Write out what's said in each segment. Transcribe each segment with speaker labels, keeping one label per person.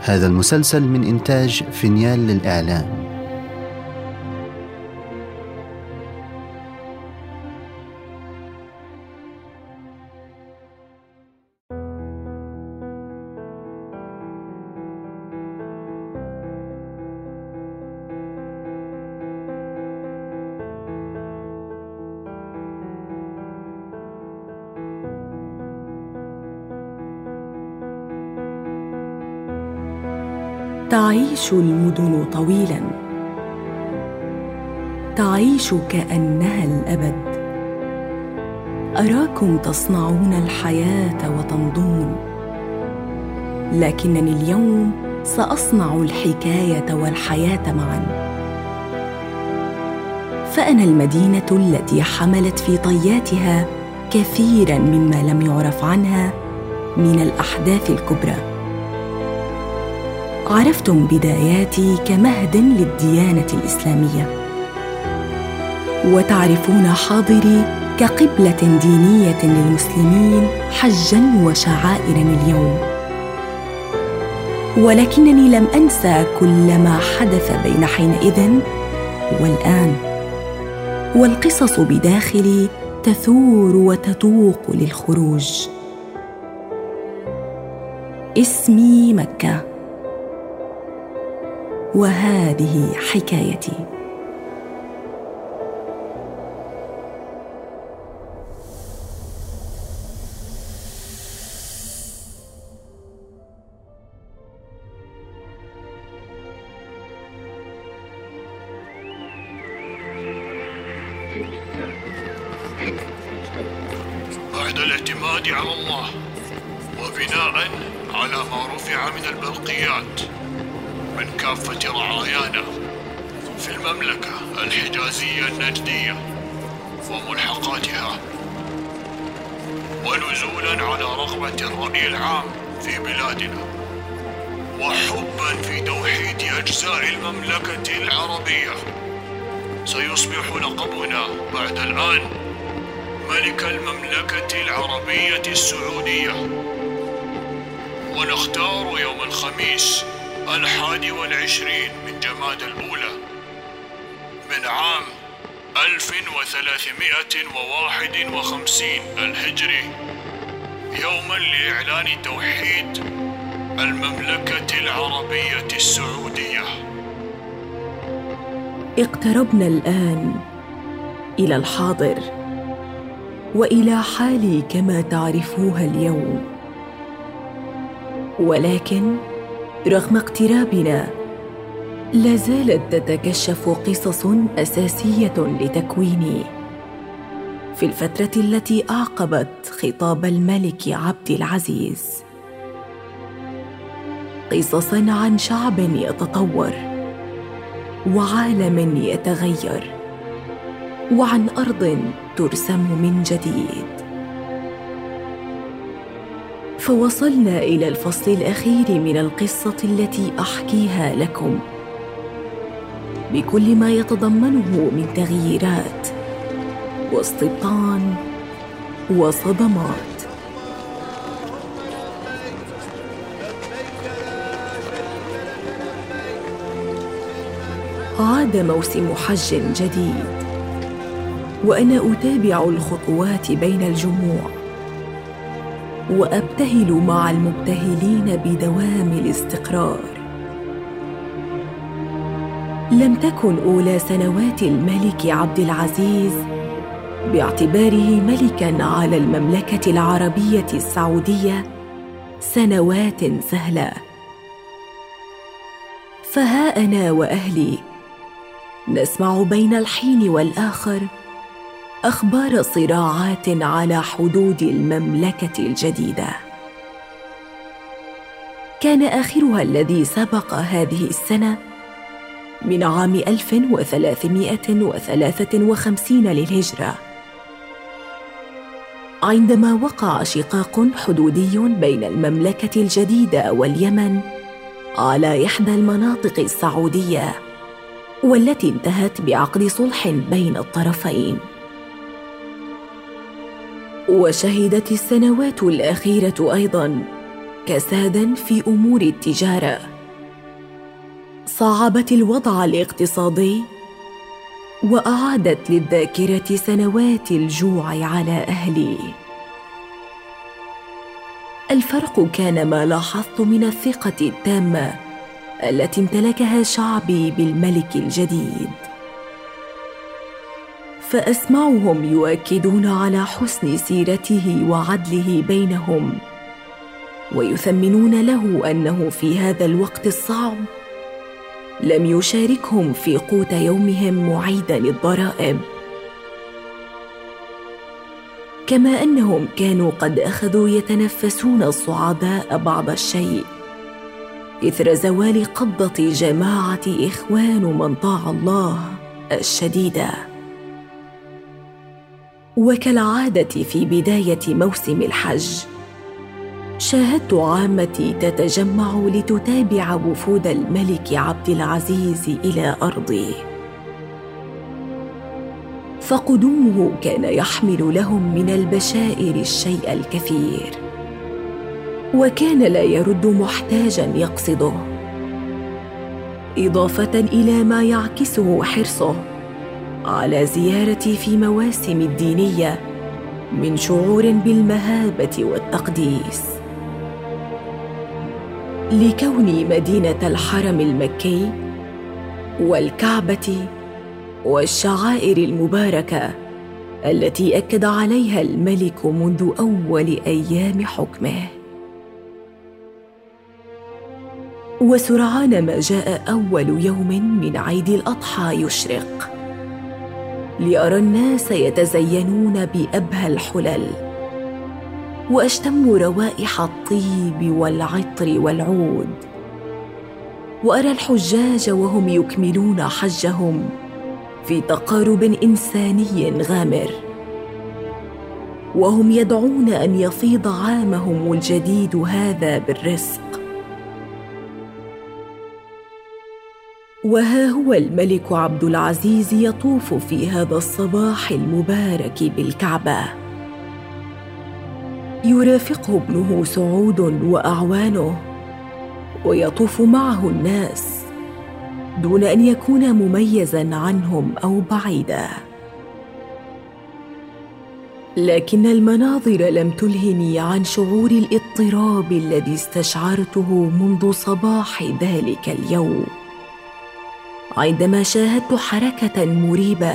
Speaker 1: هذا المسلسل من إنتاج فينيال للإعلام.
Speaker 2: المدن طويلا. تعيش كأنها الأبد. أراكم تصنعون الحياة وتمضون لكنني اليوم سأصنع الحكاية والحياة معا. فأنا المدينة التي حملت في طياتها كثيرا مما لم يعرف عنها من الأحداث الكبرى. عرفتم بداياتي كمهد للديانة الإسلامية. وتعرفون حاضري كقبلة دينية للمسلمين حجا وشعائرا اليوم. ولكنني لم أنسى كل ما حدث بين حينئذ والآن. والقصص بداخلي تثور وتتوق للخروج. اسمي مكة. وهذه حكايتي.
Speaker 3: سيصبح لقبنا بعد الآن ملك المملكة العربية السعودية. ونختار يوم الخميس الحادي والعشرين من جماد الأولى. من عام 1351 الهجري. يوما لإعلان توحيد المملكة العربية السعودية.
Speaker 2: اقتربنا الآن إلى الحاضر وإلى حالي كما تعرفوها اليوم. ولكن رغم اقترابنا لا زالت تتكشف قصص أساسية لتكويني. في الفترة التي أعقبت خطاب الملك عبد العزيز قصصا عن شعب يتطور. وعالم يتغير. وعن أرض ترسم من جديد. فوصلنا إلى الفصل الأخير من القصة التي أحكيها لكم. بكل ما يتضمنه من تغييرات واستبطان وصدمات. عاد موسم حج جديد. وأنا أتابع الخطوات بين الجموع. وأبتهل مع المبتهلين بدوام الاستقرار. لم تكن أولى سنوات الملك عبد العزيز باعتباره ملكا على المملكة العربية السعودية سنوات سهلة. فها أنا وأهلي نسمع بين الحين والآخر أخبار صراعات على حدود المملكة الجديدة. كان آخرها الذي سبق هذه السنة من عام 1353 للهجرة. عندما وقع شقاق حدودي بين المملكة الجديدة واليمن على إحدى المناطق السعودية والتي انتهت بعقد صلح بين الطرفين. وشهدت السنوات الأخيرة أيضا كسادا في أمور التجارة. صعبت الوضع الاقتصادي وأعادت للذاكرة سنوات الجوع على أهلي. الفرق كان ما لاحظت من الثقة التامة التي امتلكها شعبي بالملك الجديد. فأسمعهم يؤكدون على حسن سيرته وعدله بينهم ويثمنون له أنه في هذا الوقت الصعب لم يشاركهم في قوت يومهم معيدا الضرائب. كما أنهم كانوا قد أخذوا يتنفسون الصعداء بعض الشيء إثر زوال قبضة جماعة إخوان من طاع الله الشديده وكالعادة في بداية موسم الحج شاهدت عامتي تتجمع لتتابع وفود الملك عبد العزيز إلى أرضي. فقدومه كان يحمل لهم من البشائر الشيء الكثير. وكان لا يرد محتاجا يقصده. إضافة إلى ما يعكسه حرصه على زيارتي في مواسم الدينية من شعور بالمهابة والتقديس. لكوني مدينة الحرم المكي والكعبة والشعائر المباركة التي أكد عليها الملك منذ أول أيام حكمه. وسرعان ما جاء أول يوم من عيد الأضحى يشرق. لارى الناس يتزينون بأبهى الحلل وأشتم روائح الطيب والعطر والعود. وأرى الحجاج وهم يكملون حجهم في تقارب إنساني غامر. وهم يدعون أن يفيض عامهم الجديد هذا بالرزق. وها هو الملك عبد العزيز يطوف في هذا الصباح المبارك بالكعبة. يرافقه ابنه سعود وأعوانه ويطوف معه الناس دون أن يكون مميزا عنهم أو بعيدا. لكن المناظر لم تلهني عن شعور الاضطراب الذي استشعرته منذ صباح ذلك اليوم. عندما شاهدت حركة مريبة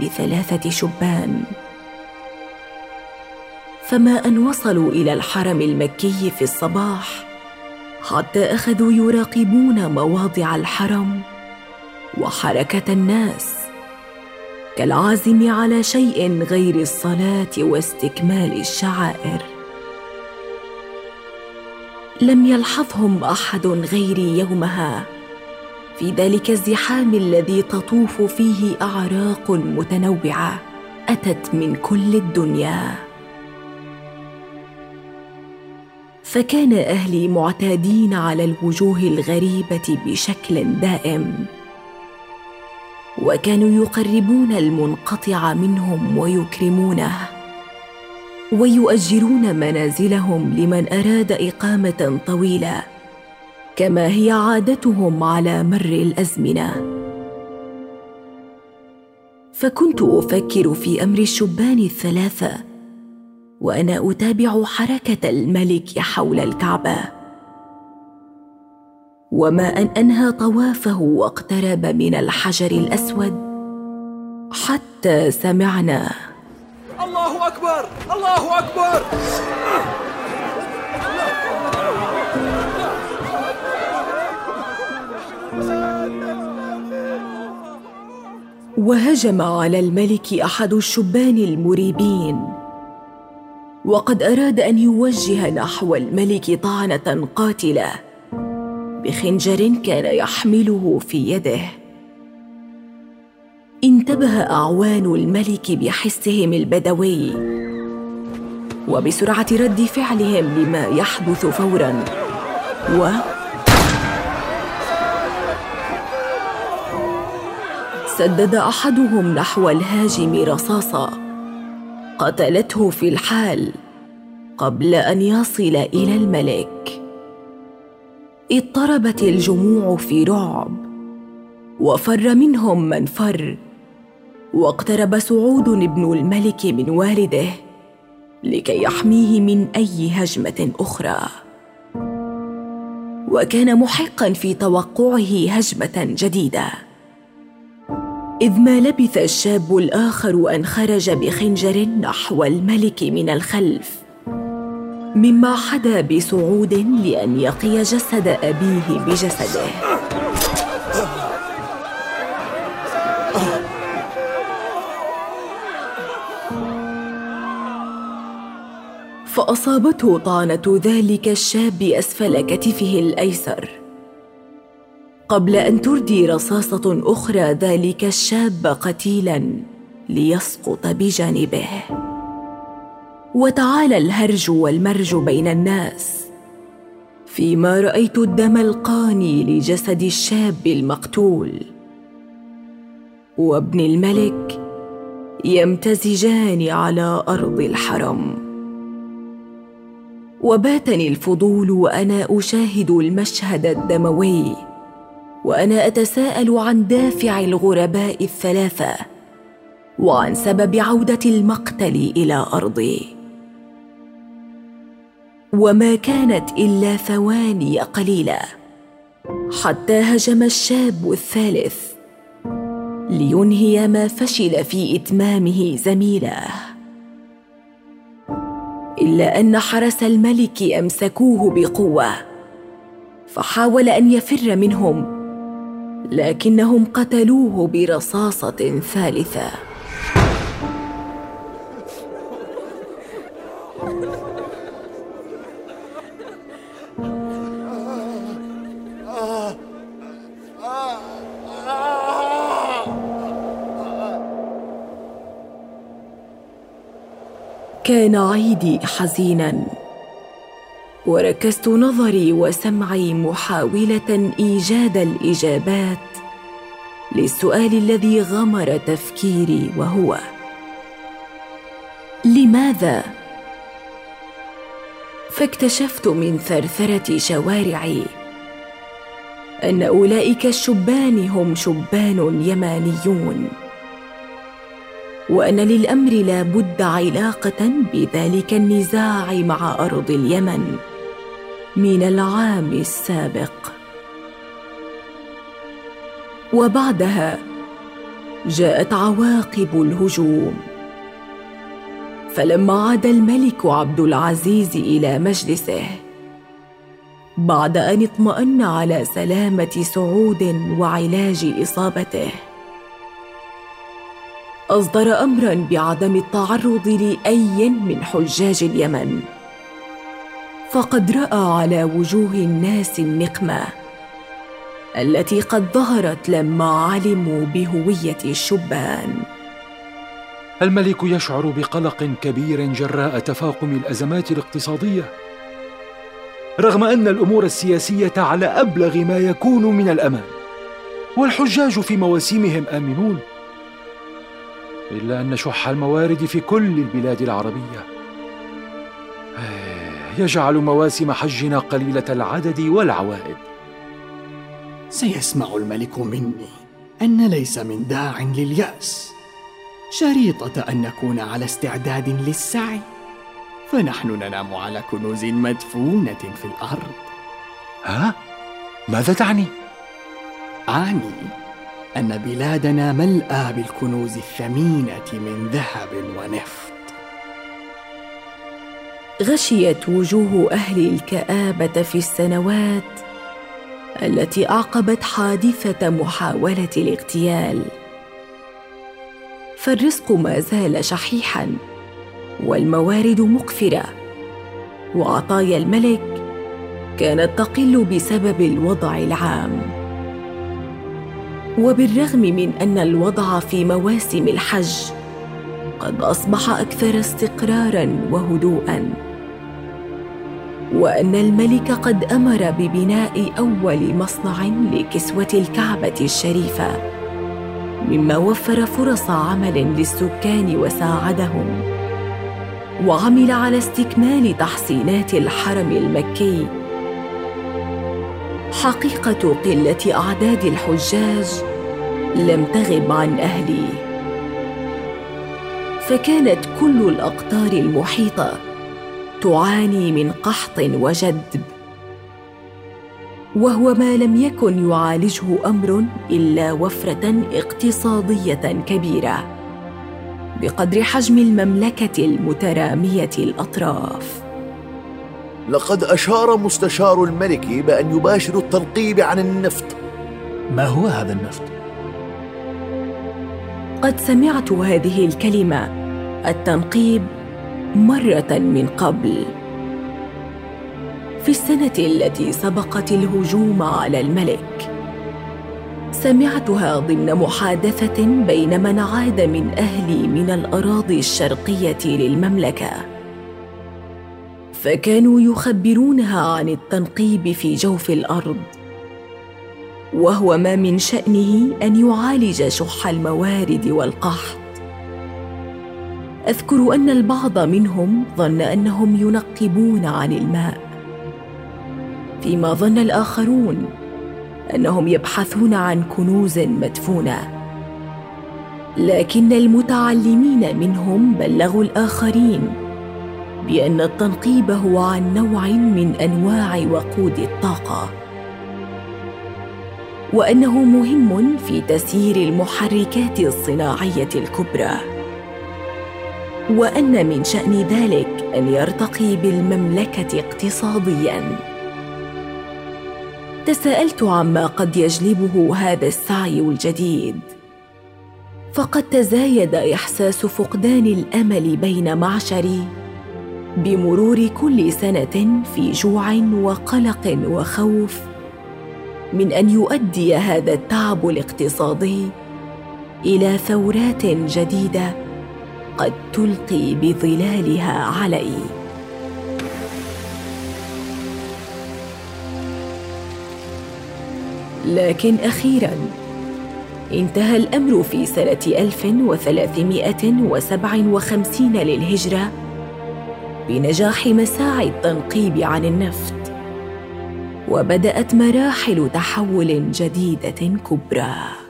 Speaker 2: لثلاثة شبان. فما أن وصلوا إلى الحرم المكي في الصباح حتى أخذوا يراقبون مواضع الحرم وحركة الناس كالعازم على شيء غير الصلاة واستكمال الشعائر. لم يلحظهم أحد غيري يومها. في ذلك الزحام الذي تطوف فيه أعراق متنوعة أتت من كل الدنيا. فكان أهلي معتادين على الوجوه الغريبة بشكل دائم وكانوا يقربون المنقطع منهم ويكرمونه ويؤجرون منازلهم لمن أراد إقامة طويلة. كما هي عادتهم على مر الأزمنة. فكنت أفكر في أمر الشبان الثلاثة وأنا أتابع حركة الملك حول الكعبة. وما أن أنهى طوافه واقترب من الحجر الأسود حتى سمعنا.
Speaker 4: الله أكبر! الله أكبر!
Speaker 2: وهجم على الملك أحد الشبان المريبين. وقد أراد أن يوجه نحو الملك طعنة قاتلة بخنجر كان يحمله في يده. انتبه أعوان الملك بحسهم البدوي وبسرعة رد فعلهم لما يحدث فورا. و سدد أحدهم نحو الهاجم رصاصه قتلته في الحال قبل أن يصل إلى الملك. اضطربت الجموع في رعب وفر منهم من فر واقترب سعود ابن الملك من والده لكي يحميه من أي هجمة أخرى. وكان محقا في توقعه هجمة جديدة. إذ ما لبث الشاب الآخر أن خرج بخنجر نحو الملك من الخلف مما حدا بسعود لأن يقي جسد أبيه بجسده. فأصابته طعنه ذلك الشاب أسفل كتفه الأيسر. قبل أن تردي رصاصة أخرى ذلك الشاب قتيلا ليسقط بجانبه. وتعالى الهرج والمرج بين الناس. فيما رأيت الدم القاني لجسد الشاب المقتول. وابن الملك يمتزجان على أرض الحرم. وباتني الفضول وأنا أشاهد المشهد الدموي. وأنا أتساءل عن دافع الغرباء الثلاثة وعن سبب عودة المقتل إلى أرضي. وما كانت إلا ثواني قليلة حتى هجم الشاب الثالث لينهي ما فشل في إتمامه زميلة. إلا أن حرس الملك أمسكوه بقوة فحاول أن يفر منهم لكنهم قتلوه برصاصة ثالثة. كان عيدي حزينا. وركزت نظري وسمعي محاولة إيجاد الإجابات للسؤال الذي غمر تفكيري وهو لماذا؟ فاكتشفت من ثرثرة شوارعي أن أولئك الشبان هم شبان يمانيون وأن للأمر لا بد علاقة بذلك النزاع مع أرض اليمن. من العام السابق. وبعدها جاءت عواقب الهجوم. فلما عاد الملك عبد العزيز إلى مجلسه بعد أن اطمأن على سلامة سعود وعلاج إصابته أصدر امرا بعدم التعرض لأي من حجاج اليمن. فقد رأى على وجوه الناس النقمة التي قد ظهرت لما علموا بهوية الشبان.
Speaker 5: الملك يشعر بقلق كبير جراء تفاقم الأزمات الاقتصادية رغم أن الأمور السياسية على أبلغ ما يكون من الأمان والحجاج في مواسمهم آمنون إلا أن شح الموارد في كل البلاد العربية. يجعل مواسم حجنا قليلة العدد والعوائد.
Speaker 6: سيسمع الملك مني أن ليس من داع لليأس. شريطة أن نكون على استعداد للسعي. فنحن ننام على كنوز مدفونة في الأرض.
Speaker 5: ها؟ ماذا تعني؟
Speaker 6: أعني أن بلادنا ملأى بالكنوز الثمينة من ذهب ونفط.
Speaker 2: غشيت وجوه أهل الكآبة في السنوات التي أعقبت حادثة محاولة الاغتيال. فالرزق ما زال شحيحا والموارد مقفرة وعطايا الملك كانت تقل بسبب الوضع العام. وبالرغم من أن الوضع في مواسم الحج قد أصبح أكثر استقرارا وهدوءا وأن الملك قد أمر ببناء أول مصنع لكسوة الكعبة الشريفة مما وفر فرص عمل للسكان وساعدهم وعمل على استكمال تحسينات الحرم المكي. حقيقة قلة أعداد الحجاج لم تغب عن أهلي فكانت كل الأقطار المحيطة تعاني من قحط وجدب وهو ما لم يكن يعالجه أمر إلا وفرة اقتصادية كبيرة بقدر حجم المملكة المترامية الأطراف.
Speaker 7: لقد أشار مستشار الملك بأن يباشر التنقيب عن النفط.
Speaker 8: ما هو هذا النفط؟
Speaker 2: قد سمعت هذه الكلمة التنقيب مرة من قبل. في السنة التي سبقت الهجوم على الملك سمعتها ضمن محادثة بين من عاد من أهلي من الأراضي الشرقية للمملكة. فكانوا يخبرونها عن التنقيب في جوف الأرض وهو ما من شأنه أن يعالج شح الموارد والقحط. أذكر أن البعض منهم ظن أنهم ينقبون عن الماء فيما ظن الآخرون أنهم يبحثون عن كنوز مدفونة. لكن المتعلمين منهم بلغوا الآخرين بأن التنقيب هو عن نوع من أنواع وقود الطاقة وأنه مهم في تسيير المحركات الصناعية الكبرى. وأن من شأن ذلك أن يرتقي بالمملكة اقتصاديا. تساءلت عما قد يجلبه هذا السعي الجديد. فقد تزايد إحساس فقدان الأمل بين معشري بمرور كل سنة في جوع وقلق وخوف من أن يؤدي هذا التعب الاقتصادي إلى ثورات جديدة قد تلقي بظلالها علي. لكن أخيراً انتهى الأمر في سنة 1357 للهجرة بنجاح مساعي التنقيب عن النفط وبدأت مراحل تحول جديدة كبرى.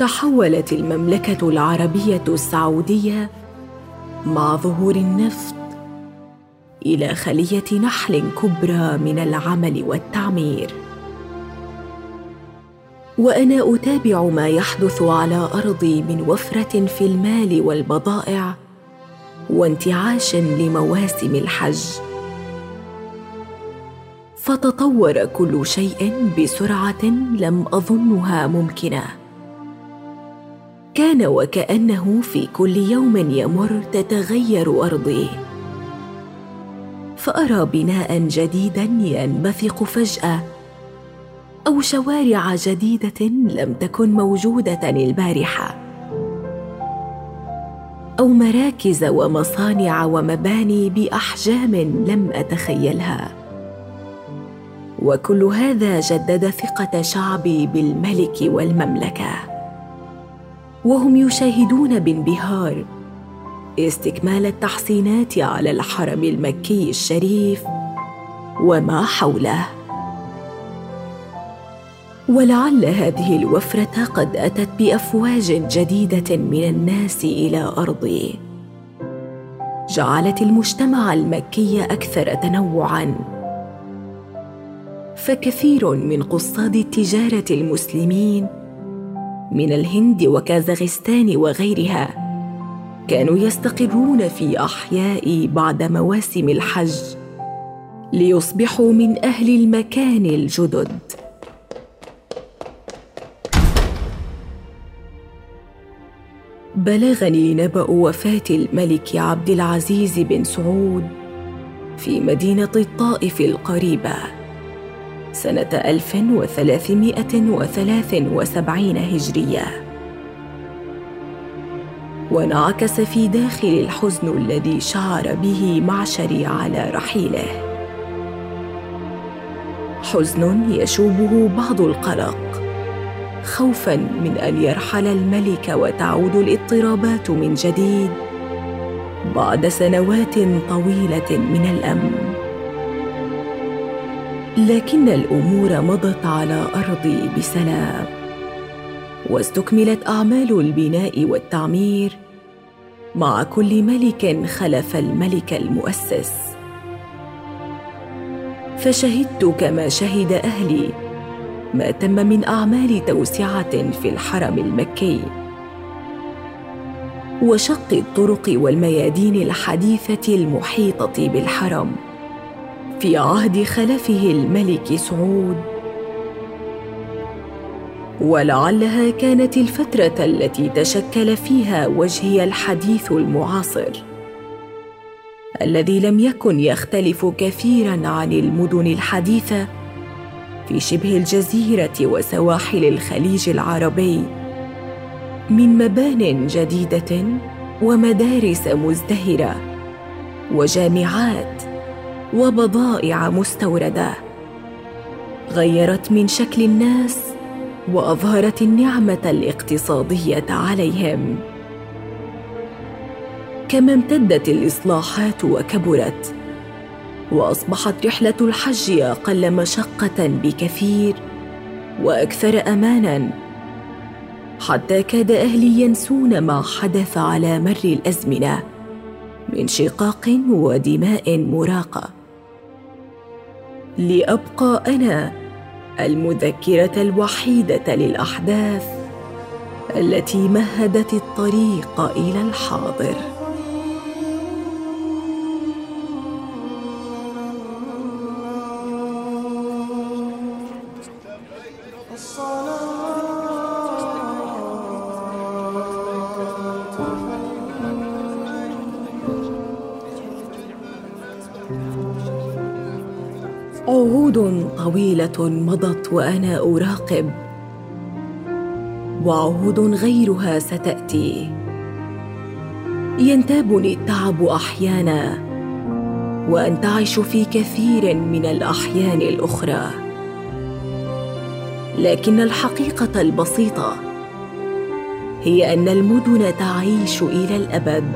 Speaker 2: تحولت المملكة العربية السعودية مع ظهور النفط إلى خلية نحل كبرى من العمل والتعمير. وأنا أتابع ما يحدث على أرضي من وفرة في المال والبضائع وانتعاش لمواسم الحج. فتطور كل شيء بسرعة لم أظنها ممكنة. كان وكأنه في كل يوم يمر تتغير ارضي فأرى بناء جديدا ينبثق فجأة أو شوارع جديدة لم تكن موجودة البارحة. أو مراكز ومصانع ومباني بأحجام لم أتخيلها. وكل هذا جدد ثقة شعبي بالملك والمملكة. وهم يشاهدون بانبهار استكمال التحسينات على الحرم المكي الشريف وما حوله. ولعل هذه الوفرة قد أتت بأفواج جديدة من الناس إلى أرضي. جعلت المجتمع المكي أكثر تنوعا. فكثير من قصاد التجارة المسلمين من الهند وكازاخستان وغيرها. كانوا يستقرون في أحياء بعد مواسم الحج ليصبحوا من أهل المكان الجدد. بلغني نبأ وفاة الملك عبد العزيز بن سعود في مدينة الطائف القريبة. سنة 1373 هجرية. وانعكس في داخل الحزن الذي شعر به معشري على رحيله. حزن يشوبه بعض القلق خوفا من أن يرحل الملك وتعود الاضطرابات من جديد بعد سنوات طويلة من الأمن. لكن الأمور مضت على ارضي بسلام واستكملت أعمال البناء والتعمير. مع كل ملك خلف الملك المؤسس. فشهدت كما شهد أهلي. ما تم من أعمال توسعة في الحرم المكي. وشق الطرق والميادين الحديثة المحيطة بالحرم. في عهد خلفه الملك سعود. ولعلها كانت الفترة التي تشكل فيها وجهي الحديث المعاصر الذي لم يكن يختلف كثيرا عن المدن الحديثة في شبه الجزيرة وسواحل الخليج العربي من مبان جديدة ومدارس مزدهرة وجامعات وبضائع مستوردة. غيرت من شكل الناس وأظهرت النعمة الاقتصادية عليهم. كما امتدت الإصلاحات وكبرت وأصبحت رحلة الحج أقل مشقة بكثير وأكثر امانا حتى كاد أهلي ينسون ما حدث على مر الأزمنة من شقاق ودماء مراقة. لأبقى أنا المذكرة الوحيدة للأحداث التي مهدت الطريق إلى الحاضر. طويله مضت وأنا أراقب. وعهود غيرها ستأتي. ينتابني التعب أحيانا وأنتعش في كثير من الأحيان الأخرى. لكن الحقيقة البسيطة هي أن المدن تعيش إلى الأبد.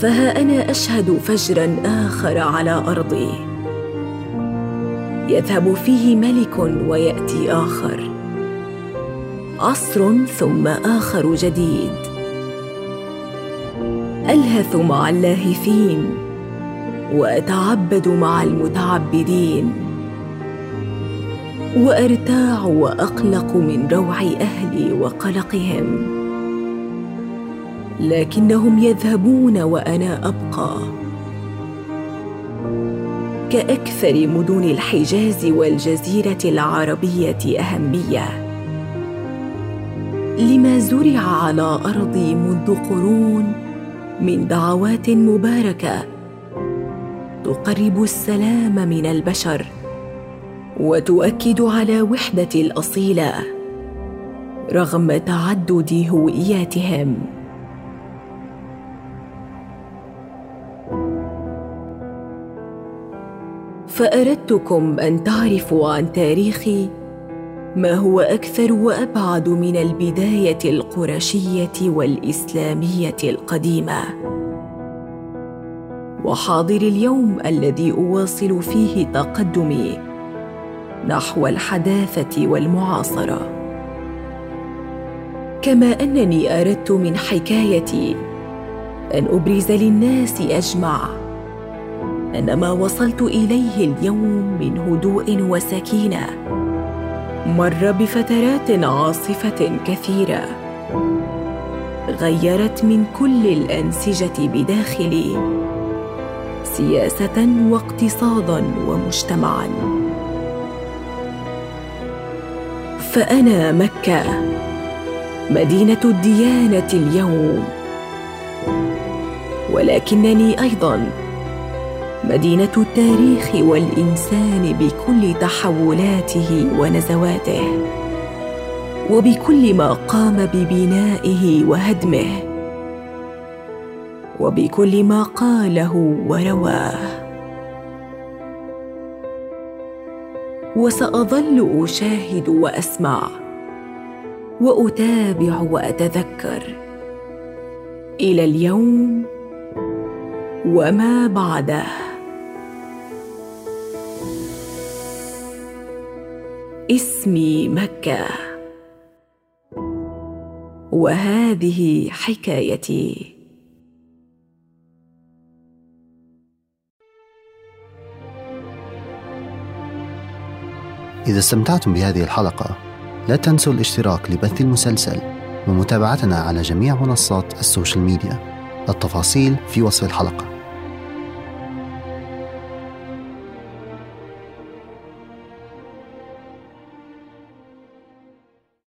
Speaker 2: فها أنا أشهد فجرا آخر على أرضي. يذهب فيه ملك ويأتي آخر. عصر ثم آخر جديد. ألهث مع اللاهثين وأتعبد مع المتعبدين. وأرتاع وأقلق من روع أهلي وقلقهم. لكنهم يذهبون وأنا أبقى. كأكثر مدن الحجاز والجزيرة العربية أهمية. لما زرع على ارضي منذ قرون من دعوات مباركة تقرب السلام من البشر وتؤكد على وحدة الأصيلة رغم تعدد هوياتهم. فأردتكم أن تعرفوا عن تاريخي ما هو أكثر وأبعد من البداية القرشية والإسلامية القديمة. وحاضر اليوم الذي أواصل فيه تقدمي نحو الحداثة والمعاصرة. كما أنني أردت من حكايتي أن أبرز للناس أجمع ان ما وصلت إليه اليوم من هدوء وسكينة. مر بفترات عاصفة كثيرة. غيرت من كل الأنسجة بداخلي. سياسة واقتصادا ومجتمعا. فأنا مكة مدينة الديانة اليوم. ولكنني أيضا مدينة التاريخ والإنسان بكل تحولاته ونزواته وبكل ما قام ببنائه وهدمه وبكل ما قاله ورواه. وسأظل أشاهد وأسمع وأتابع وأتذكر إلى اليوم وما بعده. اسمي مكة. وهذه حكايتي.
Speaker 1: إذا استمتعتم بهذه الحلقة لا تنسوا الاشتراك لبث المسلسل ومتابعتنا على جميع منصات السوشيال ميديا. التفاصيل في وصف الحلقة.